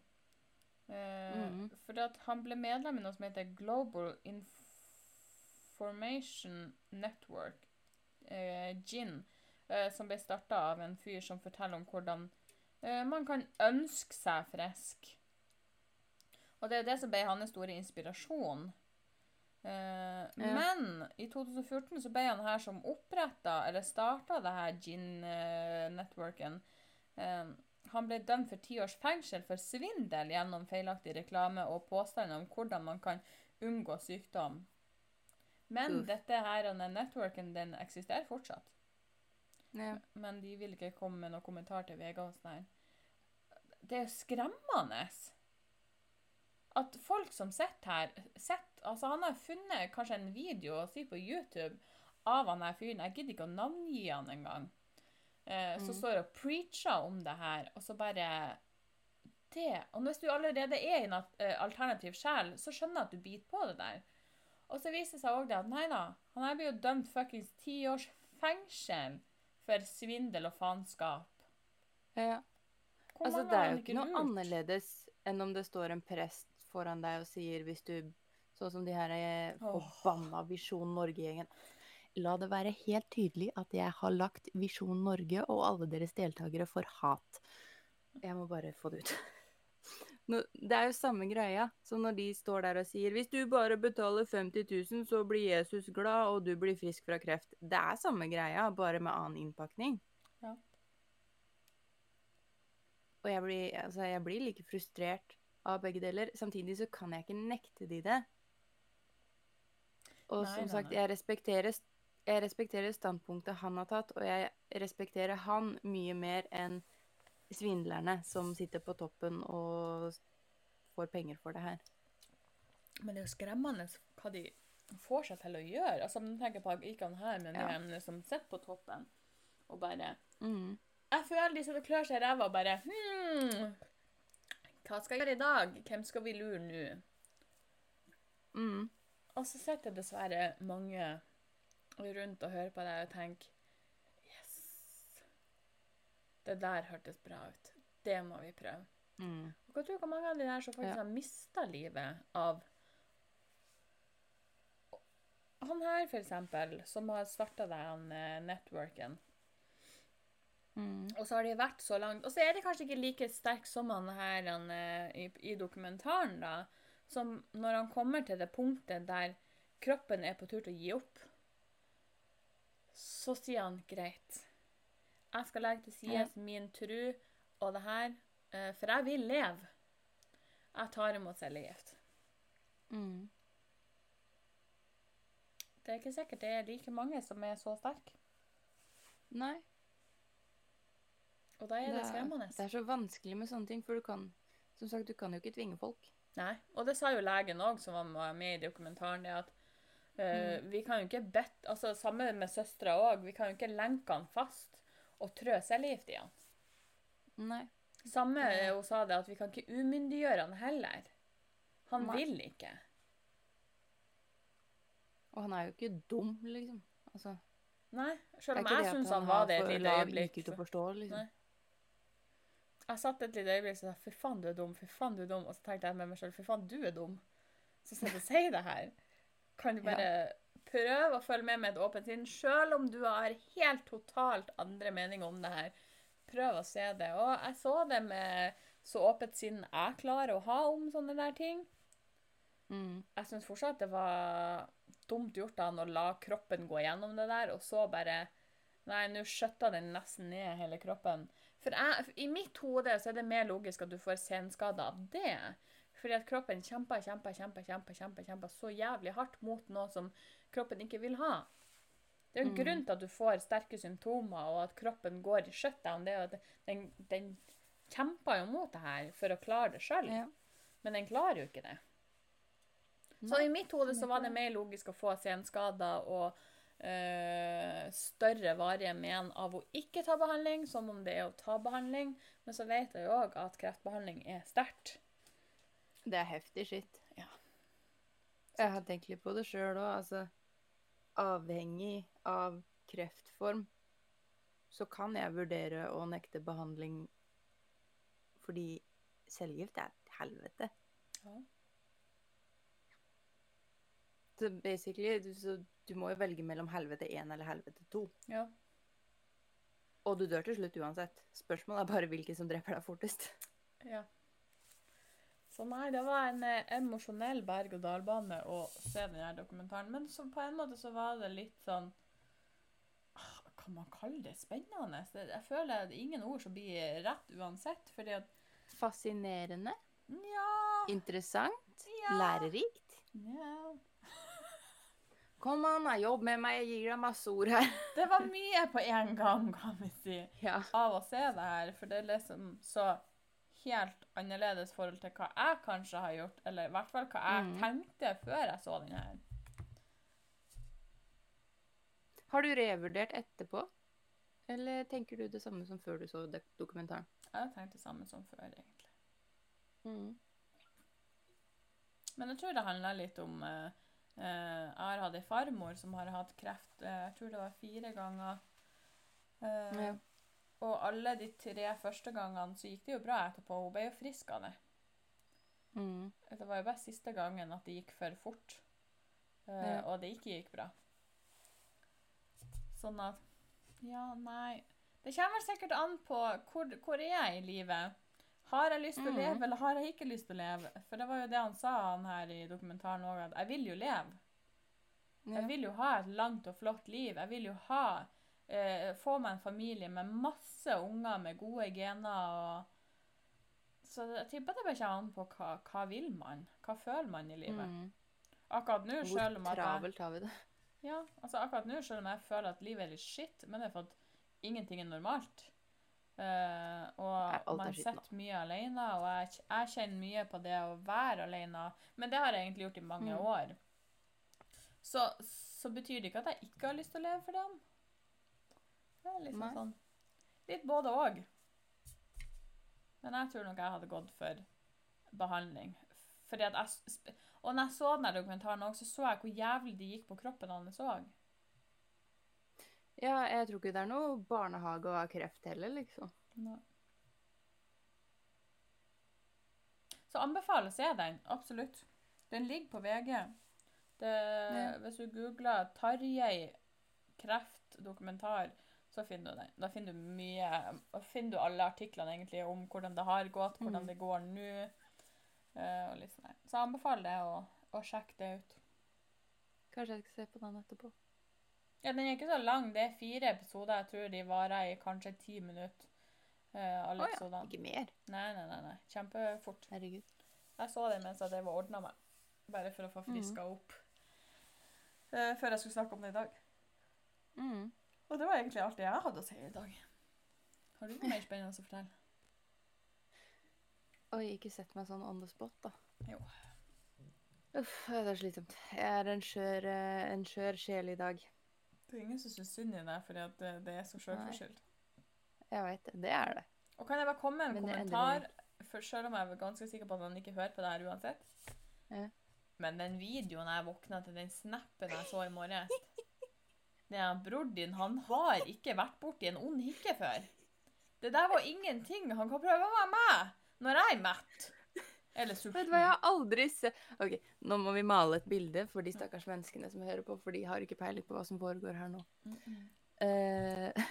Eh, Mhm. For at han ble medlem i noe som heter Global Information Network, eh, GIN, eh, som ble starta av en fyr som forteller om hvordan eh, man kan ønske seg frisk. Og det er det som ble hans store inspirasjon. Eh, Men i 2014 så ble han her som oppretta, eller starta det her gin-networken. Uh, han ble dømt for ti års fengsel for svindel gjennom feilaktig reklame og påstander om hvordan man kan unngå sykdom. Men Uff. dette her, denne networken den eksisterer fortsatt. Ja. Men de vil ikke komme med noen kommentar til VG og sånn her. Det er jo skremmende. At folk som sitter her sitter, altså Han har funnet kanskje en video si på YouTube av han her fyren. Jeg gidder ikke å navngi han engang. Eh, Som Mm. står og preacher om det her, og så bare Det. Og hvis du allerede er i en eh, alternativ sjel, så skjønner jeg at du biter på det der. Og så viser det seg òg det at nei da, han her blir jo dømt fuckings ti års fengsel for svindel og faenskap. Ja. Altså, det er jo ikke noe annerledes enn om det står en prest foran deg og sier hvis du Sånn som de her eh, forbanna Visjon Norge-gjengen. La det være helt tydelig at jeg har lagt Visjon Norge og alle deres deltakere for hat. Jeg må bare få det ut. [LAUGHS] Nå, det er jo samme greia som når de står der og sier hvis du bare betaler 50 000, så blir Jesus glad, og du blir frisk fra kreft. Det er samme greia, bare med annen innpakning. Ja. Og jeg blir, altså, jeg blir like frustrert av begge deler. Samtidig så kan jeg ikke nekte de det. Og Nei, som sagt, jeg respekterer, jeg respekterer standpunktet han har tatt, og jeg respekterer han mye mer enn svindlerne som sitter på toppen og får penger for det her. Men det er jo skremmende hva de får seg til å gjøre. Altså, du tenker på ikke han her, men Ja. de som sitter på toppen og bare Mm. Jeg føler de og klør seg i ræva og bare hmm, Hva skal jeg gjøre i dag? Hvem skal vi lure nå? Mm. Og så sitter dessverre mange rundt og hører på deg og tenker Yes. Det der hørtes bra ut. Det må vi prøve. Mm. Og hva tror du hvor mange av de der som faktisk Ja. har mista livet av Han her, for eksempel, som har starta den eh, networken. Mm. Og så har de vært så langt Og så er det kanskje ikke like sterk som han her han, eh, i, i dokumentaren, da. Som når han kommer til det punktet der kroppen er på tur til å gi opp, så sier han greit. Jeg skal legge til side min tru og det her, eh, for jeg vil leve. Jeg tar imot cellegift. Mm. Det er ikke sikkert det er like mange som er så sterke. Nei. Og da er det skremmende. det er så vanskelig med sånne ting, for du kan Som sagt, du kan jo ikke tvinge folk. Nei, og det sa jo legen òg, som var med i dokumentaren, det at uh, Mm. vi kan jo ikke bedt Altså samme med søstera òg, vi kan jo ikke lenke han fast og trø cellegift i han. Nei. Samme eh, hun sa det, at vi kan ikke umyndiggjøre han heller. Han Nei. vil ikke. Og han er jo ikke dum, liksom. Altså, Nei, det selv om jeg det syns han han var det et lite øyeblikk. IQ til å forstå, liksom. Nei. Jeg satt et lite øyeblikk og sa fy faen, du er dum, fy faen, du er dum. Og så tenkte jeg med meg sjøl fy faen, du er dum. Så skal du si det her. Kan du Ja. bare prøve å følge med med et åpent sinn, sjøl om du har helt totalt andre meninger om det her. Prøv å se det. Og jeg så det med så åpent sinn jeg klarer å ha om sånne der ting. Mm. Jeg syns fortsatt det var dumt gjort av han å la kroppen gå gjennom det der, og så bare Nei, nå skjøtta den nesten ned hele kroppen. For jeg, i mitt hode så er det mer logisk at du får senskader av det. Fordi at kroppen kjemper, kjemper, kjemper, kjemper, kjemper, kjemper så jævlig hardt mot noe som kroppen ikke vil ha. Det er jo en Mm. grunn til at du får sterke symptomer, og at kroppen går i shutdown. Det er at den, den kjemper jo mot det her for å klare det sjøl, Ja. men den klarer jo ikke det. Så i mitt hode så var det mer logisk å få senskader og eh, større varige men av å ikke ta behandling, som om det er å ta behandling. Men så vet jeg òg at kreftbehandling er sterkt. Det er heftig skitt. Ja. Jeg har tenkt litt på det sjøl òg. Altså, avhengig av kreftform så kan jeg vurdere å nekte behandling fordi cellegift er et helvete. Ja. Så basically, du, så du må jo velge mellom helvete 1 eller helvete 2. Ja. Og du dør til slutt uansett. Spørsmålet er bare hvilken som dreper deg fortest. ja. Så nei, det var en eh, emosjonell berg-og-dal-bane å se denne dokumentaren. Men så på en måte så var det litt sånn ah, Kan man kalle det spennende? Det- Jeg føler det er ingen ord som blir rett uansett. Fordi at Fascinerende, Ja, interessant, ja. lærerikt. ja. Kom an, jobb med meg, jeg gir deg masse ord her. [LAUGHS] Det var mye på en gang, kan vi si, Ja. av å se det her. For det er liksom så helt annerledes forhold til hva jeg kanskje har gjort, eller i hvert fall hva jeg mm. tenkte før jeg så den her. Har du revurdert etterpå? Eller tenker du det samme som før du så dokumentaren? Jeg har tenkt det samme som før, egentlig. Mm. Men jeg tror det handler litt om eh, hatt ei farmor som har hatt kreft eh, jeg tror det var fire ganger. Eh, Ja. Og alle de tre første gangene så gikk det jo bra etterpå. Hun ble jo frisk av det. Mm. Det var jo bare siste gangen at det gikk for fort. Eh, Ja. Og det ikke gikk bra. Sånn at Ja, nei Det kommer sikkert an på hvor, hvor er jeg i livet. Har jeg lyst til å Mhm. leve, eller har jeg ikke lyst til å leve? For det var jo det han sa han her i dokumentaren òg, at jeg vil jo leve. Jeg vil jo ha et langt og flott liv. Jeg vil jo ha eh, Få meg en familie med masse unger med gode gener og Så jeg tipper det bare kommer an på hva, hva vil man? Hva føler man i livet? Mm. Akkurat nå, selv om at jeg, travelt har vi det? ja, altså akkurat nå, selv om jeg føler at livet er litt skitt, men det er for at ingenting er normalt. Uh, og man sitter mye alene, og jeg, jeg kjenner mye på det å være alene. Men det har jeg egentlig gjort i mange Mm. år. Så, så betyr det ikke at jeg ikke har lyst til å leve for dem. Det er liksom Nei. sånn Litt både òg. Men jeg tror nok jeg hadde gått for behandling. Fordi at jeg, og når jeg så den dokumentaren òg, så så jeg hvor jævlig de gikk på kroppen hans òg. Ja, jeg tror ikke det er noe barnehage ha kreft heller, liksom. Så anbefaler å se den. Absolutt. Den ligger på VG. Det, Hvis du googler 'Tarjei kreftdokumentar', så finner du den. Da finner du mye Da finner du alle artiklene egentlig om hvordan det har gått, hvordan Mm. det går nå. Uh, sånn. Så jeg anbefaler det å, å sjekke det ut. Kanskje jeg skal se på den etterpå. Ja, Den er ikke så lang. Det er fire episoder. Jeg tror de varer i kanskje ti minutter. Uh, alle oh, ja, episodene. ikke mer. Nei, nei, nei, nei. Kjempefort. Herregud. Jeg så det mens jeg drev og ordna meg. Bare for å få friska opp. Eh, før jeg skulle snakke om det i dag. Mm. Og det var egentlig alt det jeg hadde å si i dag. Har du noe mer spennende å fortelle? Oi, ikke sett meg sånn on the spot, da. Jo. Uff, det er slitsomt. Jeg er en skjør, eh, en skjør sjel i dag. Det er ingen som syns synd i deg fordi det, det er så sjølforskyldt. Jeg veit det. Det er det. Og kan jeg bare komme med en Men kommentar, for selv om jeg er ganske sikker på at han ikke hører på det her uansett? Ja. Men den videoen jeg våkna til, den snappen jeg så i morges Bror din han har ikke vært borti en ond hikke før. Det der var ingenting. Han kan prøve å være med når jeg er mett. Eller sulten. Vet du hva, jeg har aldri sett Ok, nå må vi male et bilde for de stakkars menneskene som hører på, for de har ikke peiling på hva som foregår her nå. Mm, mm. Uh,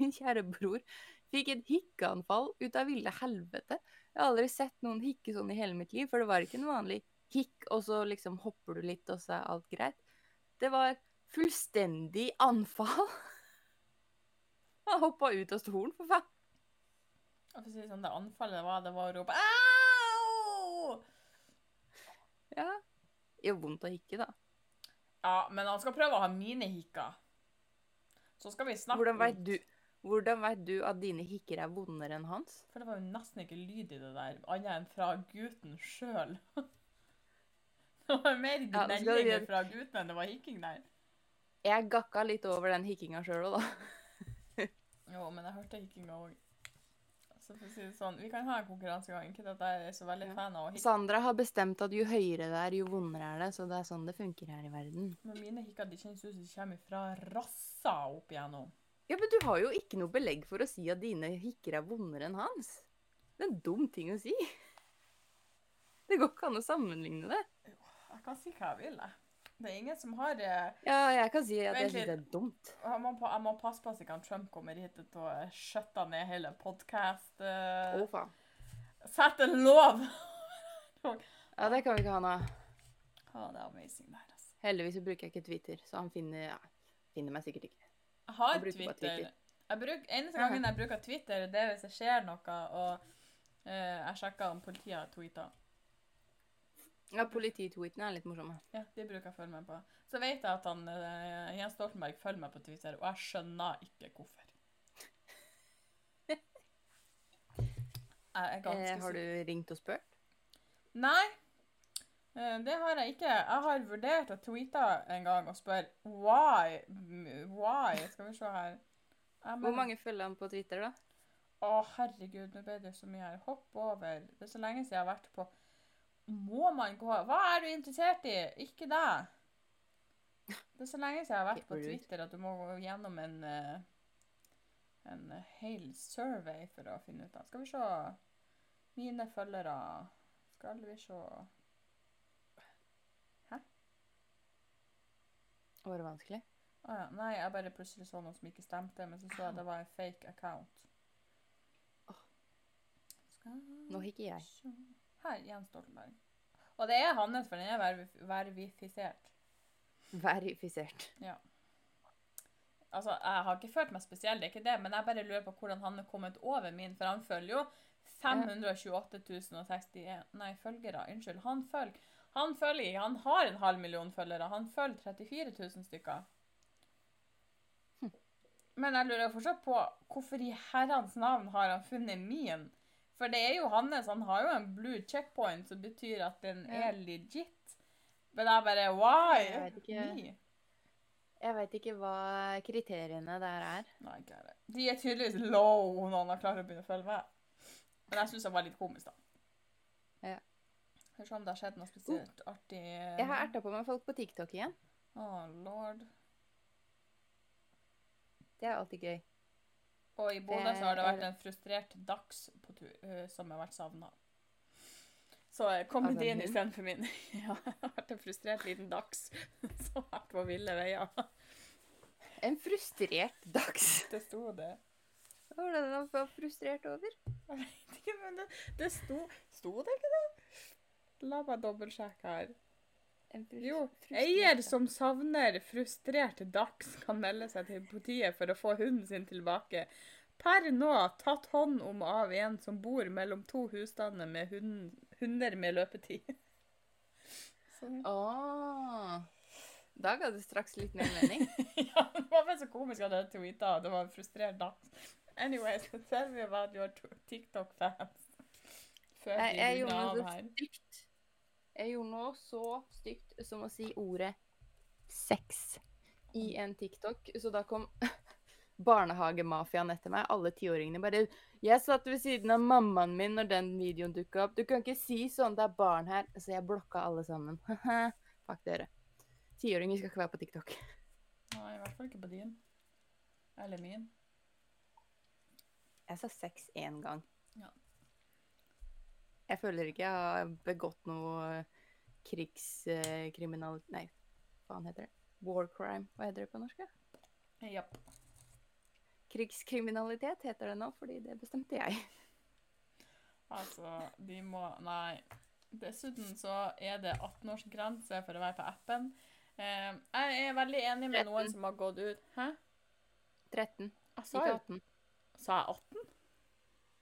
min kjære bror fikk et hikkeanfall ut av ville helvete. Jeg har aldri sett noen hikke sånn i hele mitt liv, for det var ikke en vanlig hikk, og så liksom hopper du litt, og så er alt greit. Det var fullstendig anfall. [LAUGHS] Han hoppa ut av stolen, for faen. For å si det sånn, det anfallet var, det var å rope Au! Ja. Det gjør vondt å hikke, da. Ja, men han skal prøve å ha mine hikker. Så skal vi snakke Hvordan veit du, hvordan vet du at dine hikker er vondere enn hans? For det var jo nesten ikke lyd i det der, annet enn fra gutten sjøl. [LAUGHS] Det var mer Ja, nå skal du gnelling gjøre- fra gutten enn det var hikking der. Jeg gakka litt over den hikkinga sjøl òg, da. [LAUGHS] Jo, men jeg hørte hikkinga òg. Så for å si det sånn, vi kan ha en konkurransegang. Ikke at jeg er så veldig Ja. fan av å hikke. Sandra har bestemt at jo høyere det er, jo vondere er det. Så det er sånn det funker her i verden. Men mine hikker de kjennes ut som de kommer fra rassa opp igjennom. Ja, men du har jo ikke noe belegg for å si at dine hikker er vondere enn hans. Det er en dum ting å si. [LAUGHS] Det går ikke an å sammenligne det. Jeg kan si hva jeg vil, jeg. Det er ingen som har eh, Ja, jeg kan si at jeg synes syns det er dumt. jeg må, jeg må passe på at ikke Trump kommer hit og eh, skjøtter ned hele podkast. Å, faen. Sett en lov! [LAUGHS] Ja, det kan vi ikke ha nå. Å, det er amazing der, altså. Heldigvis så bruker jeg ikke Twitter, så han finner, ja, finner meg sikkert ikke. Jeg har Jeg Twitter. Twitter. Jeg bruk, eneste gangen jeg bruker Twitter, det er hvis det skjer noe, og eh, jeg sjekker om politiet har tweeta. Ja, Polititweetene er litt morsomme. Ja, de bruker jeg å følge med på. Så vet jeg at han, eh, Jens Stoltenberg følger meg på Twitter, og jeg skjønner ikke hvorfor. Jeg er ganske Eh, har du ringt og spurt? Nei, eh, det har jeg ikke. Jeg har vurdert å tweete en gang og spørre why? Why? Skal vi se her. Jeg Hvor mener- mange følger han på Twitter, da? Å, herregud, nå ble det så mye her. Hopp over. Det er så lenge siden jeg har vært på Må man gå Hva er du interessert i? Ikke deg. Det er så lenge siden jeg har vært på Twitter at du må gå gjennom en eh, en hel survey for å finne ut av. Skal vi se Mine følgere Skal vi se Hæ? Var det vanskelig? Å ja. Nei, jeg bare plutselig så noe som ikke stemte, men så så jeg det var en fake account. Skal Nå hikker jeg. Her, Jens Stoltenberg. Og det er hans, for den er verif- verifisert. Verifisert. Altså, jeg har ikke følt meg spesiell, det er ikke det, men jeg bare lurer på hvordan han er kommet over min, for han følger jo 528.061 Nei, følgere. Unnskyld. Han følger Han følger ikke. Han har en halv million følgere. Han følger 34 000 stykker. Men jeg lurer fortsatt på hvorfor i herrens navn har han funnet min? For det er jo hans. Han har jo en blue checkpoint, som betyr at den Ja. er legit. Men jeg bare Why? Jeg vet ikke. Me? Jeg vet ikke hva kriteriene der er. Nei, ikke. De er tydeligvis low når han har klart å begynne å følge med. Men jeg syns det var litt komisk, da. Ja. Hør om det har skjedd noe spesielt artig. Jeg har erta på meg folk på TikTok igjen. Å, lord. Det er alltid gøy. Og i Bodø så har det vært en frustrert dags på tur, øh, som har vært savna. Så kom Altså, din istedenfor min. [LAUGHS] ja, det har vært en frustrert liten dags [LAUGHS] som har vært på ville veier. En frustrert dags. [LAUGHS] Det sto det. Hva var det den var frustrert over? Jeg vet ikke, men det, det sto Sto det ikke det? La meg dobbeltsjekke her. Jo, eier som savner frustrert dags kan melde seg til politiet for å få hunden sin tilbake. Per nå tatt hånd om av en som bor mellom to husstander med hund, hunder med løpetid. [LAUGHS] Så, Åh. Da ga det straks litt mer mening. [LAUGHS] ja, det var bare så komisk at jeg tweeta og det var en frustrert dags. Anyways, tell me about your TikTok-fans. Før Jeg, jeg gjorde noe stygt. Jeg gjorde noe så stygt som å si ordet sex i en TikTok. Så da kom [LAUGHS] barnehagemafiaen etter meg, alle tiåringene. Bare 'Jeg satt ved siden av mammaen min når den videoen dukka opp.' 'Du kan ikke si sånn, det er barn her.' Så jeg blokka alle sammen. [LAUGHS] Fuck dere. Tiåringer skal ikke være på TikTok. Nei, i hvert fall ikke på din. Eller min. Jeg sa sex én gang. Ja. Jeg føler ikke jeg har begått noe krigskriminalitet Nei, hva faen heter det? War crime. Hva heter det på norsk? ja? Krigskriminalitet heter det nå, fordi det bestemte jeg. Altså, de må Nei. Dessuten så er det 18-årsgrense for å være på appen. Eh, jeg er veldig enig med noen som har gått ut Hæ? 13, Jeg sa, ikke 18. sa jeg 18?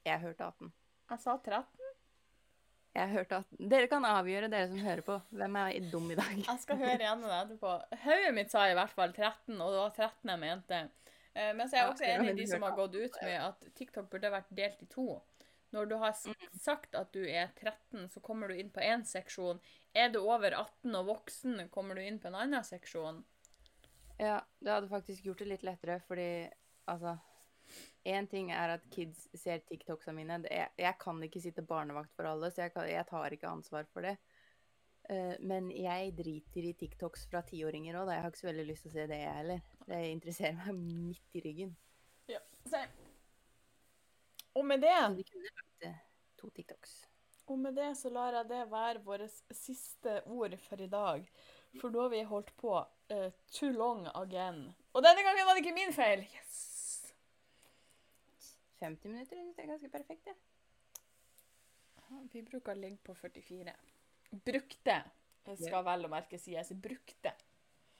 Jeg hørte 18. Jeg sa 13. Jeg hørte at Dere kan avgjøre, dere som hører på. Hvem er dum i dag? Jeg skal høre igjen med det etterpå. Hodet mitt sa i hvert fall 13, og det var 13 jeg mente. Eh, Men så er jeg også enig i de som har gått ut med at TikTok burde vært delt i to. Når du har Mm. sagt at du er 13, så kommer du inn på én seksjon. Er du over 18 og voksen, kommer du inn på en annen seksjon. Ja, det hadde faktisk gjort det litt lettere, fordi altså Én ting er at kids ser TikToksa mine. Er, jeg kan ikke sitte barnevakt for alle, så jeg, kan, jeg tar ikke ansvar for det. Uh, men jeg driter i TikToks fra tiåringer òg. Jeg har ikke så veldig lyst til å se det, jeg heller. Det interesserer meg midt i ryggen. Ja. Og med det Så vi kunne lagt eh, to TikToks. Og med det så lar jeg det være våre siste ord for i dag. For da har vi holdt på uh, too long again. Og denne gangen var det ikke min feil. Yes! 50 minutter synes jeg er ganske perfekt, det. Vi bruker å ligge på 44. Brukte, skal vel å merke sies. Brukte.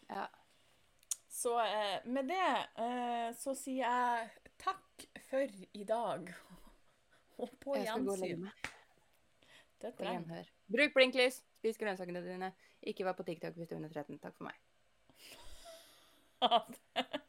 Ja. Så eh, med det eh, så sier jeg takk for i dag. [LAUGHS] Og på Jeg skal gå og legge gjensyn. meg. Det På trenger. Bruk blinklys! Spis grønnsakene dine. Ikke vær på TikTok hvis du er under 13. Takk for meg. Ja, [LAUGHS] det.